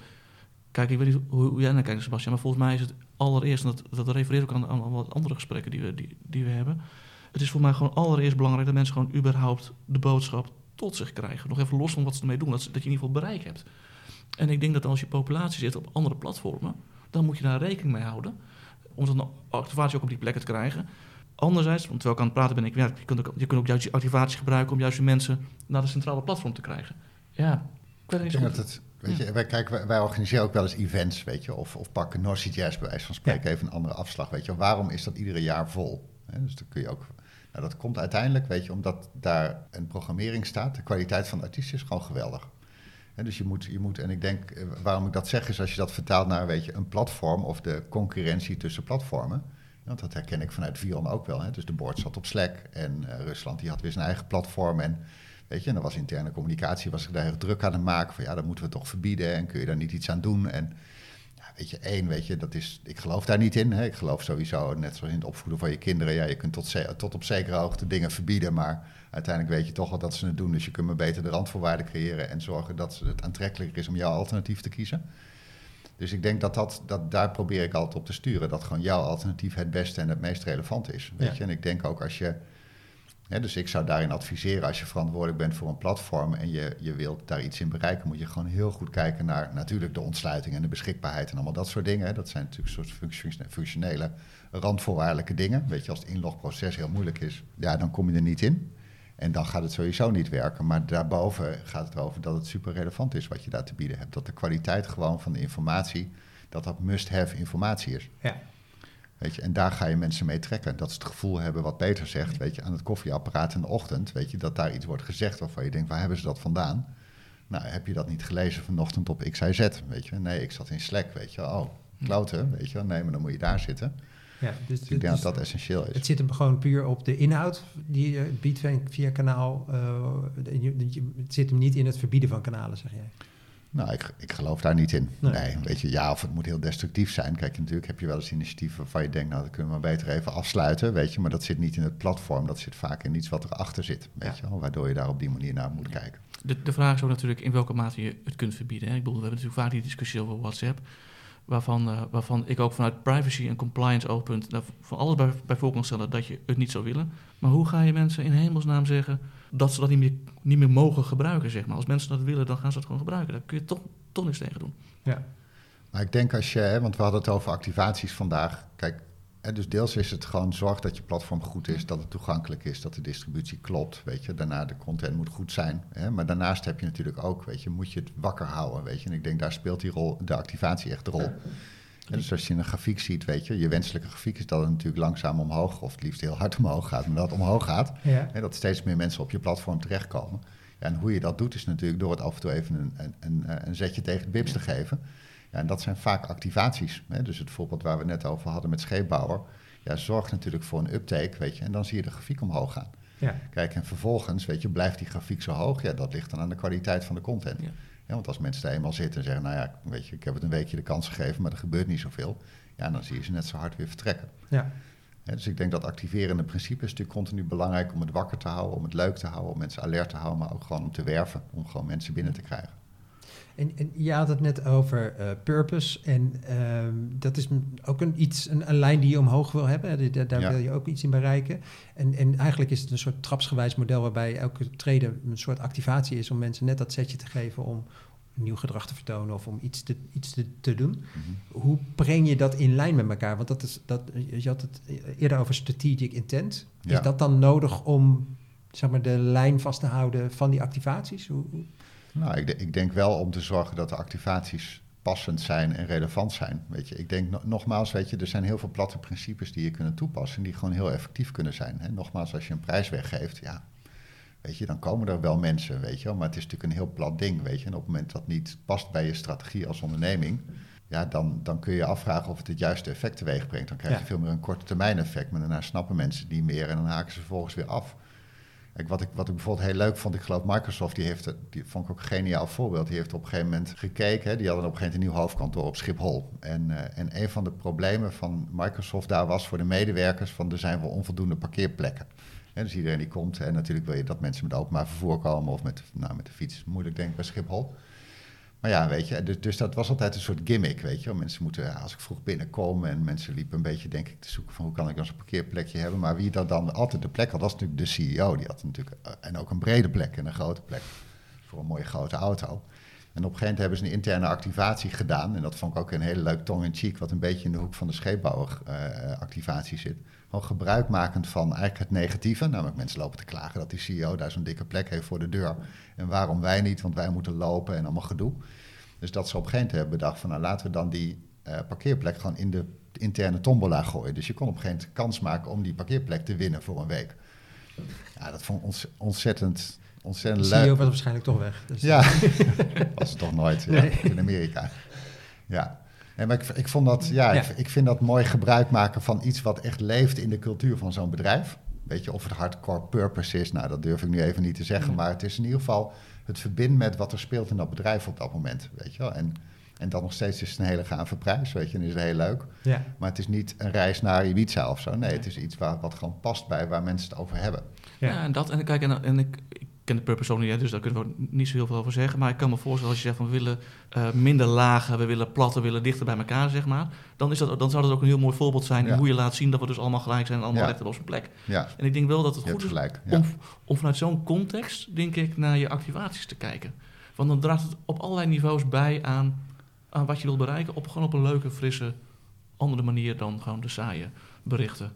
kijk, ik weet niet hoe, hoe jij naar kijkt, Sebastian, maar volgens mij is het allereerst, en dat, dat refereert ook aan, aan wat andere gesprekken die we, die, die we hebben, het is voor mij gewoon allereerst belangrijk dat mensen gewoon überhaupt de boodschap tot zich krijgen. Nog even los van wat ze ermee doen, dat, dat je in ieder geval bereik hebt. En ik denk dat als je populatie zit op andere platformen, dan moet je daar rekening mee houden. Om zo'n activatie ook op die plekken te krijgen. Anderzijds, want terwijl ik aan het praten ben, ik, ja, je, kunt ook, je kunt ook juist die activatie gebruiken om juist de mensen naar de centrale platform te krijgen. Ja, ik weet niet zo het, weet je, wij, kijken, wij, organiseren ook wel eens events, weet je, of, of pakken North Jazz bij wijze van spreken even een andere afslag, weet je. Waarom is dat iedere jaar vol? dus dan kun je ook nou, dat komt uiteindelijk, weet je, omdat daar een programmering staat. De kwaliteit van de artiest is gewoon geweldig. dus je moet, je moet, en ik denk, eh, waarom ik dat zeg, is als je dat vertaalt naar weet je, een platform of de concurrentie tussen platformen. Want dat herken ik vanuit Vion ook wel. Hè. Dus de board zat op Slack en uh, Rusland die had weer zijn eigen platform. En weet je, en dan was interne communicatie, was ik daar heel druk aan het maken van ja, dat moeten we toch verbieden en kun je daar niet iets aan doen. En weet je, één, weet je, dat is, ik geloof daar niet in. Hè. Ik geloof sowieso, net zoals in het opvoeden van je kinderen, ja, je kunt tot, tot op zekere hoogte dingen verbieden, maar uiteindelijk weet je toch wel dat ze het doen. Dus je kunt maar beter de randvoorwaarden creëren en zorgen dat het aantrekkelijker is om jouw alternatief te kiezen. Dus ik denk dat, dat, dat daar probeer ik altijd op te sturen. Dat gewoon jouw alternatief het beste en het meest relevant is. Weet je? En ik denk ook als je dus ik zou daarin adviseren, als je verantwoordelijk bent voor een platform en je, je wilt daar iets in bereiken, moet je gewoon heel goed kijken naar natuurlijk de ontsluiting en de beschikbaarheid en allemaal dat soort dingen. Dat zijn natuurlijk soort functionele, randvoorwaardelijke dingen. Weet je, als het inlogproces heel moeilijk is, ja, dan kom je er niet in. En dan gaat het sowieso niet werken. Maar daarboven gaat het erover dat het super relevant is wat je daar te bieden hebt. Dat de kwaliteit gewoon van de informatie, dat dat must-have informatie is. Ja. Weet je, en daar ga je mensen mee trekken. Dat ze het gevoel hebben wat Peter zegt, weet je, aan het koffieapparaat in de ochtend, weet je, dat daar iets wordt gezegd waarvan je denkt, waar hebben ze dat vandaan? Nou, heb je dat niet gelezen vanochtend op XIZ, weet je? Nee, ik zat in Slack, weet je. Oh, kloten, weet je. Nee, maar dan moet je daar zitten. Ja, dus, Dus ik denk dus dat dat essentieel is. het zit hem gewoon puur op de inhoud die je biedt via- kanaal. eh, het zit hem niet in het verbieden van kanalen, zeg jij. Nou, ik, ik geloof daar niet in. Nee. Nee. weet je, ja, of het moet heel destructief zijn. Kijk, natuurlijk heb je wel eens initiatieven waarvan je denkt, nou, dat kunnen we maar beter even afsluiten, weet je. Maar dat zit niet in het platform, dat zit vaak in iets wat erachter zit, weet Ja. je wel. Waardoor je daar op die manier naar moet kijken. De, de vraag is ook natuurlijk in welke mate je het kunt verbieden. Hè? Ik bedoel, we hebben natuurlijk vaak die discussie over WhatsApp. Waarvan, eh, waarvan ik ook vanuit privacy en compliance oogpunt daar van alles bij, bij voor kan stellen dat je het niet zou willen. Maar hoe ga je mensen in hemelsnaam zeggen dat ze dat niet meer, niet meer mogen gebruiken? Zeg maar. Als mensen dat willen, dan gaan ze dat gewoon gebruiken. Daar kun je toch, toch niks tegen doen. Ja. Maar ik denk als je, hè, want we hadden het over activaties vandaag. Kijk, hè, dus deels is het gewoon zorg dat je platform goed is, dat het toegankelijk is, dat de distributie klopt, weet je. Daarna de content moet goed zijn. Hè, maar daarnaast heb je natuurlijk ook, weet je, moet je het wakker houden, weet je. En ik denk daar speelt die rol, de activatie echt de rol. Dus als je een grafiek ziet, weet je, je wenselijke grafiek is dat het natuurlijk langzaam omhoog, of het liefst heel hard omhoog gaat, maar dat het omhoog gaat. Ja. Dat steeds meer mensen op je platform terechtkomen. Ja, en hoe je dat doet is natuurlijk door het af en toe even een, een, een, eh, een zetje tegen de bibs te geven. Ja, en dat zijn vaak activaties. Hè? Dus het voorbeeld waar we net over hadden met scheepbouwer. Ja, zorgt natuurlijk voor een uptake, weet je. En dan zie je de grafiek omhoog gaan. Ja. Kijk, en vervolgens, weet je, blijft die grafiek zo hoog? Ja, dat ligt dan aan de kwaliteit van de content. Ja. Ja, want als mensen daar eenmaal zitten en zeggen, nou ja, weet je, ik heb het een weekje de kans gegeven, maar er gebeurt niet zoveel. Ja, dan zie je ze net zo hard weer vertrekken. Ja. Dus ik denk dat activerende principe is natuurlijk continu belangrijk om het wakker te houden, om het leuk te houden, om mensen alert te houden, maar ook gewoon om te werven, om gewoon mensen binnen te krijgen. En, en je had het net over eh, purpose. En ehm, dat is ook een, iets, een, een lijn die je omhoog wil hebben. Daar, daar Ja. wil je ook iets in bereiken. En, en eigenlijk is het een soort trapsgewijs model waarbij elke treden een soort activatie is om mensen net dat setje te geven om nieuw gedrag te vertonen of om iets te, iets te, te doen. Mhm. Hoe breng je dat in lijn met elkaar? Want dat is, dat, je had het eerder over strategic intent. Ja. Is dat dan nodig om zeg maar, de lijn vast te houden van die activaties? Hoe, hoe- Nou, ik, ik denk wel om te zorgen dat de activaties passend zijn en relevant zijn. Weet je, ik denk no- nogmaals, weet je, er zijn heel veel platte principes die je kunnen toepassen, die gewoon heel effectief kunnen zijn. Hè. Nogmaals, als je een prijs weggeeft, ja, weet je, dan komen er wel mensen, weet je, wel, maar het is natuurlijk een heel plat ding, weet je. En op het moment dat niet past bij je strategie als onderneming, ja, dan, dan kun je afvragen of het het juiste effect teweeg brengt. Dan krijg je Ja. veel meer een korte termijn effect, maar daarna snappen mensen niet meer en dan haken ze vervolgens weer af. Wat ik, wat ik bijvoorbeeld heel leuk vond, ik geloof Microsoft, die heeft, die vond ik ook een geniaal voorbeeld. Die heeft op een gegeven moment gekeken, hè, die hadden op een gegeven moment een nieuw hoofdkantoor op Schiphol. En, eh, en een van de problemen van Microsoft daar was voor de medewerkers van er zijn wel onvoldoende parkeerplekken. Dus iedereen die komt, en natuurlijk wil je dat mensen met openbaar vervoer komen of met, nou, met de fiets, moeilijk denk ik bij Schiphol. Maar ja, weet je, dus, dus dat was altijd een soort gimmick, weet je. Mensen moeten, als ik vroeg binnenkom en mensen liepen een beetje, denk ik, te zoeken van hoe kan ik dan zo'n parkeerplekje hebben. Maar wie dat dan altijd de plek had, was natuurlijk de CEO. Die had natuurlijk, eh, en ook een brede plek en een grote plek voor een mooie grote auto. En op een gegeven moment hebben ze een interne activatie gedaan. En dat vond ik ook een hele leuk tong in cheek, wat een beetje in de hoek van de scheepbouwer-activatie zit. Gewoon gebruikmakend van eigenlijk het negatieve. Namelijk mensen lopen te klagen dat die CEO daar zo'n dikke plek heeft voor de deur. En waarom wij niet, want wij moeten lopen en allemaal gedoe. Dus dat ze op een gegeven moment hebben bedacht van nou laten we dan die eh, parkeerplek gewoon in de interne tombola gooien. Dus je kon op een gegeven moment kans maken om die parkeerplek te winnen voor een week. Ja, dat vond ik ont- ontzettend, ontzettend CEO leuk. was waarschijnlijk toch weg. Dus Ja, was het toch nooit ja, Nee. in Amerika. Ja. Nee, maar ik, ik vond dat, ja, Ja. Ik, ik vind dat mooi gebruik maken van iets wat echt leeft in de cultuur van zo'n bedrijf. Weet je, of het hardcore purpose is, nou dat durf ik nu even niet te zeggen. Ja. Maar het is in ieder geval het verbinden met wat er speelt in dat bedrijf op dat moment. Weet je wel. En, en dan nog steeds is het een hele gave prijs, weet je, en is het heel leuk. ja. Maar het is niet een reis naar Ibiza of zo. Nee, het is iets waar, wat gewoon past bij waar mensen het over hebben. Ja, Ja. en dat. En kijk, en, en ik, ik ken de purpose ook niet, dus daar kunnen we niet zo heel veel over zeggen. Maar ik kan me voorstellen als je zegt van we willen eh, minder lagen, we willen platter, we willen dichter bij elkaar, zeg maar. Dan, is dat, dan zou dat ook een heel mooi voorbeeld zijn in Ja. hoe je laat zien dat we dus allemaal gelijk zijn en allemaal Ja. recht op zijn plek. Ja, En ik denk wel dat het je goed is om, om vanuit zo'n context, denk ik, naar je activaties te kijken. Want dan draagt het op allerlei niveaus bij aan, aan wat je wilt bereiken. Op, gewoon op een leuke, frisse, andere manier dan gewoon de saaie berichten.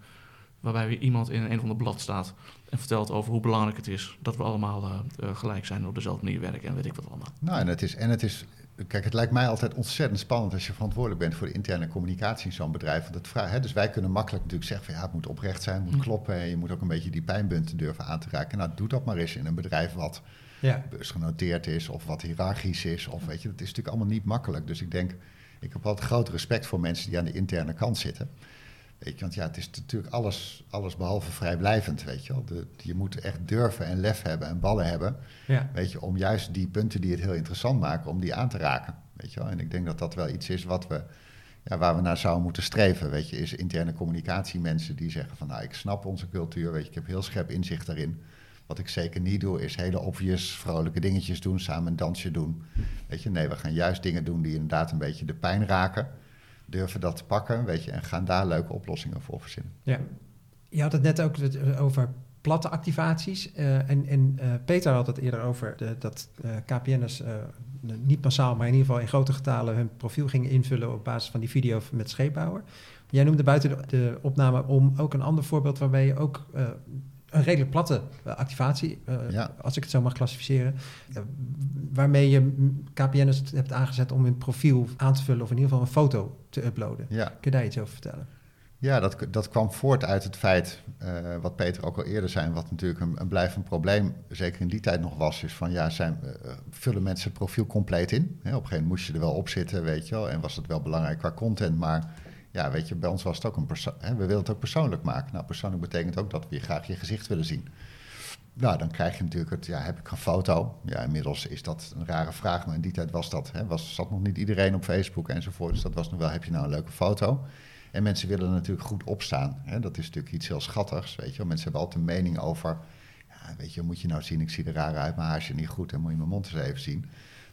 waarbij weer iemand in een of ander blad staat en vertelt over hoe belangrijk het is dat we allemaal eh, eh, gelijk zijn en op dezelfde manier werken en weet ik wat allemaal. Nou, en het is, en het is Kijk, het lijkt mij altijd ontzettend spannend als je verantwoordelijk bent voor de interne communicatie in zo'n bedrijf. Want het vraag, hè, dus wij kunnen makkelijk natuurlijk zeggen van ja, het moet oprecht zijn, het moet Mm. kloppen. En je moet ook een beetje die pijnpunten durven aan te raken. Nou, doe dat maar eens in een bedrijf wat Ja. beursgenoteerd is of wat hiërarchisch is. Of weet je, dat is natuurlijk allemaal niet makkelijk. Dus ik denk, ik heb altijd groot respect voor mensen die aan de interne kant zitten. Weet je, want ja, het is natuurlijk alles, alles behalve vrijblijvend, weet je wel. De, je moet echt durven en lef hebben en ballen hebben, Ja. weet je, om juist die punten die het heel interessant maken, om die aan te raken, weet je wel. En ik denk dat dat wel iets is wat we, ja, waar we naar zouden moeten streven, weet je, is interne communicatie mensen die zeggen van, nou, ik snap onze cultuur, weet je, ik heb heel scherp inzicht daarin. Wat ik zeker niet doe, is hele obvious vrolijke dingetjes doen, samen een dansje doen. Weet je, nee, we gaan juist dingen doen die inderdaad een beetje de pijn raken. Durven dat te pakken, weet je, en gaan daar leuke oplossingen voor verzinnen. Ja. Je had het net ook het- over platte activaties. eh, en en eh, Peter had het eerder over de, dat eh, KPN'ers eh, niet massaal, maar in ieder geval in grote getalen hun profiel gingen invullen op basis van die video met scheepbouwer. Jij noemde buiten de, de opname om ook een ander voorbeeld waarbij je ook eh, een redelijk platte eh, activatie, eh, Ja. als ik het zo mag klassificeren, eh, waarmee je KPN'ers hebt aangezet om hun profiel aan te vullen of in ieder geval een foto te uploaden. Ja, Kun je daar iets over vertellen? Ja, dat, dat kwam voort uit het feit, wat Peter ook al eerder zei, wat natuurlijk een, een blijvend probleem, zeker in die tijd nog was, is van ja, zijn, vullen mensen het profiel compleet in? Hè, op een gegeven moment moest je er wel op zitten, weet je wel, en was het wel belangrijk qua content, maar ja, weet je, bij ons was het ook een persoon, we willen het ook persoonlijk maken. Nou, persoonlijk betekent ook dat we je graag je gezicht willen zien. Nou, dan krijg je natuurlijk het, ja, heb ik een foto? Ja, inmiddels is dat een rare vraag, maar in die tijd was dat, hè, was, zat nog niet iedereen op Facebook enzovoort, dus dat was nog wel, heb je nou een leuke foto? En mensen willen natuurlijk goed opstaan. Hè? Dat is natuurlijk iets heel schattigs, weet je. Mensen hebben altijd een mening over... Ja, weet je, moet je nou zien, ik zie er raar uit, mijn haar niet goed... en moet je mijn mond eens even zien.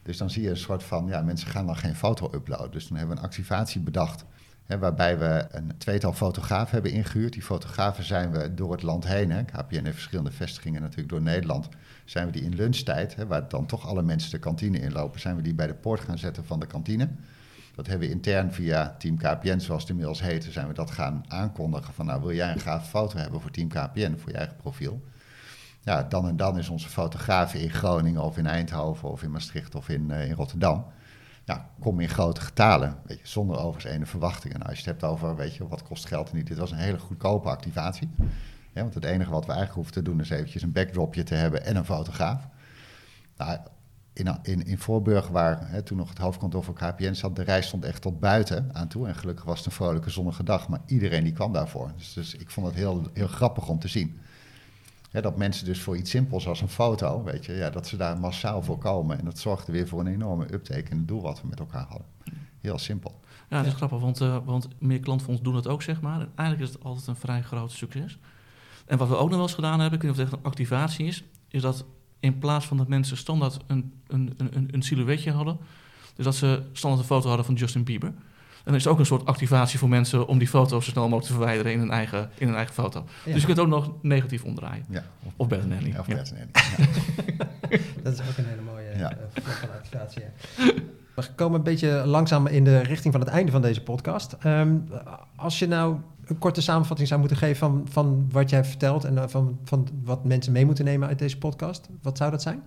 Dus dan zie je een soort van... Ja, mensen gaan dan geen foto uploaden. Dus dan hebben we een activatie bedacht... Waarbij we een tweetal fotografen hebben ingehuurd. Die fotografen zijn we door het land heen... Hè? KPN heeft verschillende vestigingen natuurlijk door Nederland... zijn we die in lunchtijd, hè, waar dan toch alle mensen de kantine inlopen... zijn we die bij de poort gaan zetten van de kantine... Dat hebben we intern via Team KPN, zoals het inmiddels heet, zijn we dat gaan aankondigen. Van nou, wil jij een gaaf foto hebben voor Team KPN, voor je eigen profiel? Ja, dan en dan is onze fotograaf in Groningen of in Eindhoven of in Maastricht of in, eh, in Rotterdam. Nou, kom in grote getalen, weet je, zonder overigens ene verwachtingen. Nou, als je het hebt over, weet je, wat kost geld en niet. Dit was een hele goedkope activatie. Want het enige wat we eigenlijk hoeven te doen is eventjes een backdropje te hebben en een fotograaf. Nou, in, in, in Voorburg, waar hè, toen nog het hoofdkantoor voor KPN zat, de reis stond echt tot buiten aan toe. En gelukkig was het een vrolijke zonnige dag, maar iedereen die kwam daarvoor. Dus, dus ik vond het heel, heel grappig om te zien. Hè, dat mensen dus voor iets simpels als een foto, weet je, ja, dat ze daar massaal voor komen. En dat zorgde weer voor een enorme uptake in het doel wat we met elkaar hadden. Heel simpel. Ja, dat is Ja. grappig, want, eh, want meer klantfonds doen dat ook, zeg maar. En eigenlijk is het altijd een vrij groot succes. En wat we ook nog wel eens gedaan hebben, ik weet niet of het echt een activatie is, is dat in plaats van dat mensen standaard een, een, een, een silhouetje hadden, dus dat ze standaard een foto hadden van Justin Bieber. En dan is het ook een soort activatie voor mensen om die foto zo snel mogelijk te verwijderen in hun eigen, in hun eigen foto. Ja. Dus je kunt ook nog negatief omdraaien. Ja, of, Of ja, of. Dat is ook een hele mooie Ja. eh, van activatie. ja. We komen een beetje langzaam in de richting van het einde van deze podcast. Ehm, als je nou een korte samenvatting zou moeten geven van, van wat jij hebt verteld en eh, van, van wat mensen mee moeten nemen uit deze podcast, wat zou dat zijn?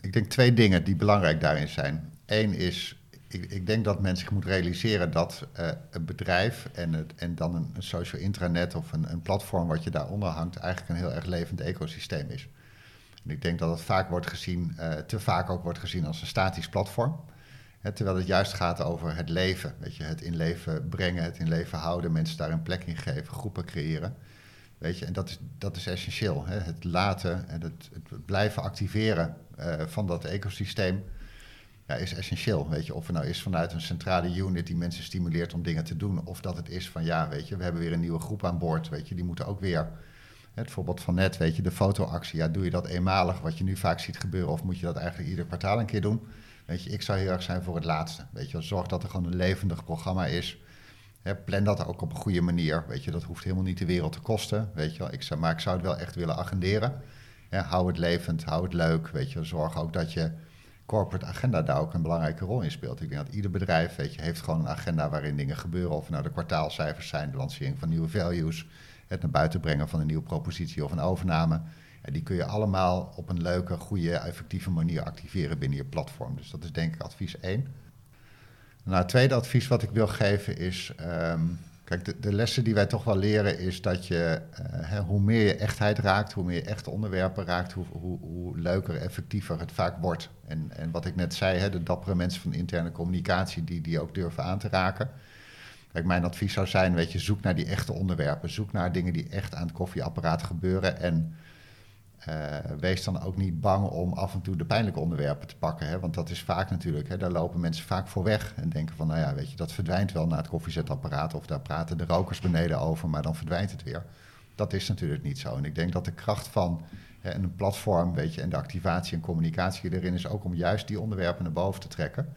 Ik denk twee dingen die belangrijk daarin zijn. Eén is, ik, ik denk dat men zich moet realiseren dat eh, een bedrijf en, het, en dan een, een social intranet of een, een platform wat je daaronder hangt, eigenlijk een heel erg levend ecosysteem is. En ik denk dat het vaak wordt gezien, eh, te vaak ook wordt gezien als een statisch platform. Hè, terwijl het juist gaat over het leven. Weet je, het in leven brengen, het in leven houden, mensen daar een plek in geven, groepen creëren. Weet je, en dat is, dat is essentieel. Hè? Het laten en het, het blijven activeren eh, van dat ecosysteem ja, is essentieel. Weet je, of het nou is vanuit een centrale unit die mensen stimuleert om dingen te doen, of dat het is van ja, weet je, we hebben weer een nieuwe groep aan boord. Weet je, die moeten ook weer. Het voorbeeld van net, weet je, de fotoactie. Ja, doe je dat eenmalig, wat je nu vaak ziet gebeuren, of moet je dat eigenlijk ieder kwartaal een keer doen? Weet je, ik zou heel erg zijn voor het laatste. Weet je, zorg dat er gewoon een levendig programma is. Plan dat ook op een goede manier. Weet je, dat hoeft helemaal niet de wereld te kosten. Weet je. Ik zou, maar ik zou het wel echt willen agenderen. Hè, hou het levend, hou het leuk. Weet je, zorg ook dat je corporate agenda daar ook een belangrijke rol in speelt. Ik denk dat ieder bedrijf weet je, heeft gewoon een agenda waarin dingen gebeuren. Of nou de kwartaalcijfers zijn, de lancering van nieuwe values, het naar buiten brengen van een nieuwe propositie of een overname. Ja, die kun je allemaal op een leuke, goede, effectieve manier activeren binnen je platform. Dus dat is denk ik advies 1. Nou, het tweede advies wat ik wil geven is. ehm, kijk, de, de lessen die wij toch wel leren is dat je. eh, hoe meer je echtheid raakt, hoe meer je echte onderwerpen raakt, hoe, hoe, hoe leuker, effectiever het vaak wordt. En, en wat ik net zei, hè, de dappere mensen van interne communicatie die die ook durven aan te raken. Kijk, mijn advies zou zijn, weet je, zoek naar die echte onderwerpen. Zoek naar dingen die echt aan het koffieapparaat gebeuren. En eh, wees dan ook niet bang om af en toe de pijnlijke onderwerpen te pakken. Hè? Want dat is vaak natuurlijk, hè, daar lopen mensen vaak voor weg. En denken van, nou ja, weet je, dat verdwijnt wel naar het koffiezetapparaat. Of daar praten de rokers beneden over, maar dan verdwijnt het weer. Dat is natuurlijk niet zo. En ik denk dat de kracht van hè, een platform, weet je, en de activatie en communicatie erin is ook om juist die onderwerpen naar boven te trekken.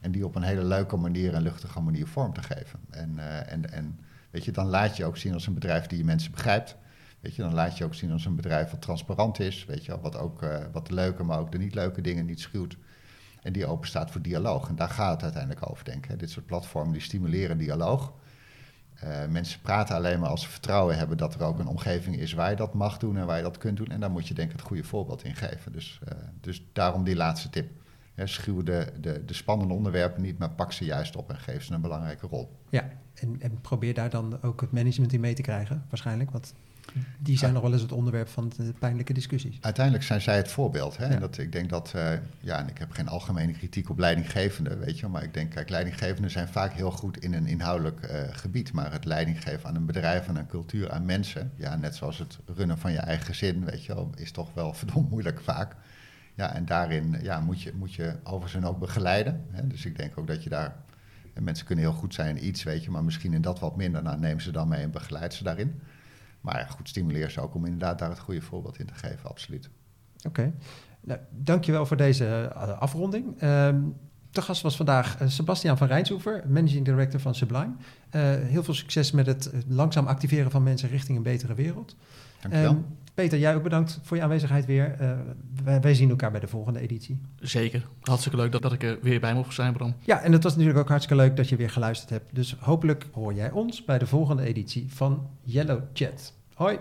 En die op een hele leuke manier en luchtige manier vorm te geven. En, eh, en, en weet je, dan laat je ook zien als een bedrijf die je mensen begrijpt. Weet je, dan laat je ook zien als een bedrijf wat transparant is, weet je, wat ook eh, wat de leuke, maar ook de niet leuke dingen niet schuwt. En die open staat voor dialoog. En daar gaat het uiteindelijk over, denk ik. Dit soort platformen die stimuleren dialoog. Eh, mensen praten alleen maar als ze vertrouwen hebben dat er ook een omgeving is waar je dat mag doen en waar je dat kunt doen. En daar moet je denk ik het goede voorbeeld in geven. Dus, eh, dus daarom die laatste tip. Schuw de, de, de spannende onderwerpen niet, maar pak ze juist op en geef ze een belangrijke rol. Ja, en, en probeer daar dan ook het management in mee te krijgen, waarschijnlijk. Want die zijn nog wel eens het onderwerp van de pijnlijke discussies. Uiteindelijk zijn zij het voorbeeld. Hè? Ja. En dat, ik denk dat, eh, ja, en ik heb geen algemene kritiek op leidinggevenden, weet je, maar ik denk, kijk, leidinggevenden zijn vaak heel goed in een inhoudelijk eh, gebied, maar het leidinggeven aan een bedrijf, aan een cultuur, aan mensen, ja, net zoals het runnen van je eigen gezin, weet je wel, is toch wel verdomd moeilijk vaak. Ja, en daarin ja, moet, je, moet je overigens ook begeleiden. Hè? Dus ik denk ook dat je daar, en mensen kunnen heel goed zijn in iets, weet je, maar misschien in dat wat minder, nou neem ze dan mee en begeleid ze daarin. Maar goed, stimuleer ze ook om inderdaad daar het goede voorbeeld in te geven, absoluut. Oké. Nou, dankjewel voor deze eh, afronding. Ehm de gast was vandaag eh, Sebastiaan van Rijnsoever, Managing Director van Sublime. Eh, heel veel succes met het langzaam activeren van mensen richting een betere wereld. Dankjewel. Ehm, Peter, jij ook bedankt voor je aanwezigheid weer. Eh, wij, wij zien elkaar bij de volgende editie. Zeker. Hartstikke leuk dat, dat ik er weer bij mocht zijn, Bram. Ja, en het was natuurlijk ook hartstikke leuk dat je weer geluisterd hebt. Dus hopelijk hoor jij ons bij de volgende editie van Yellow Chat. Hoi!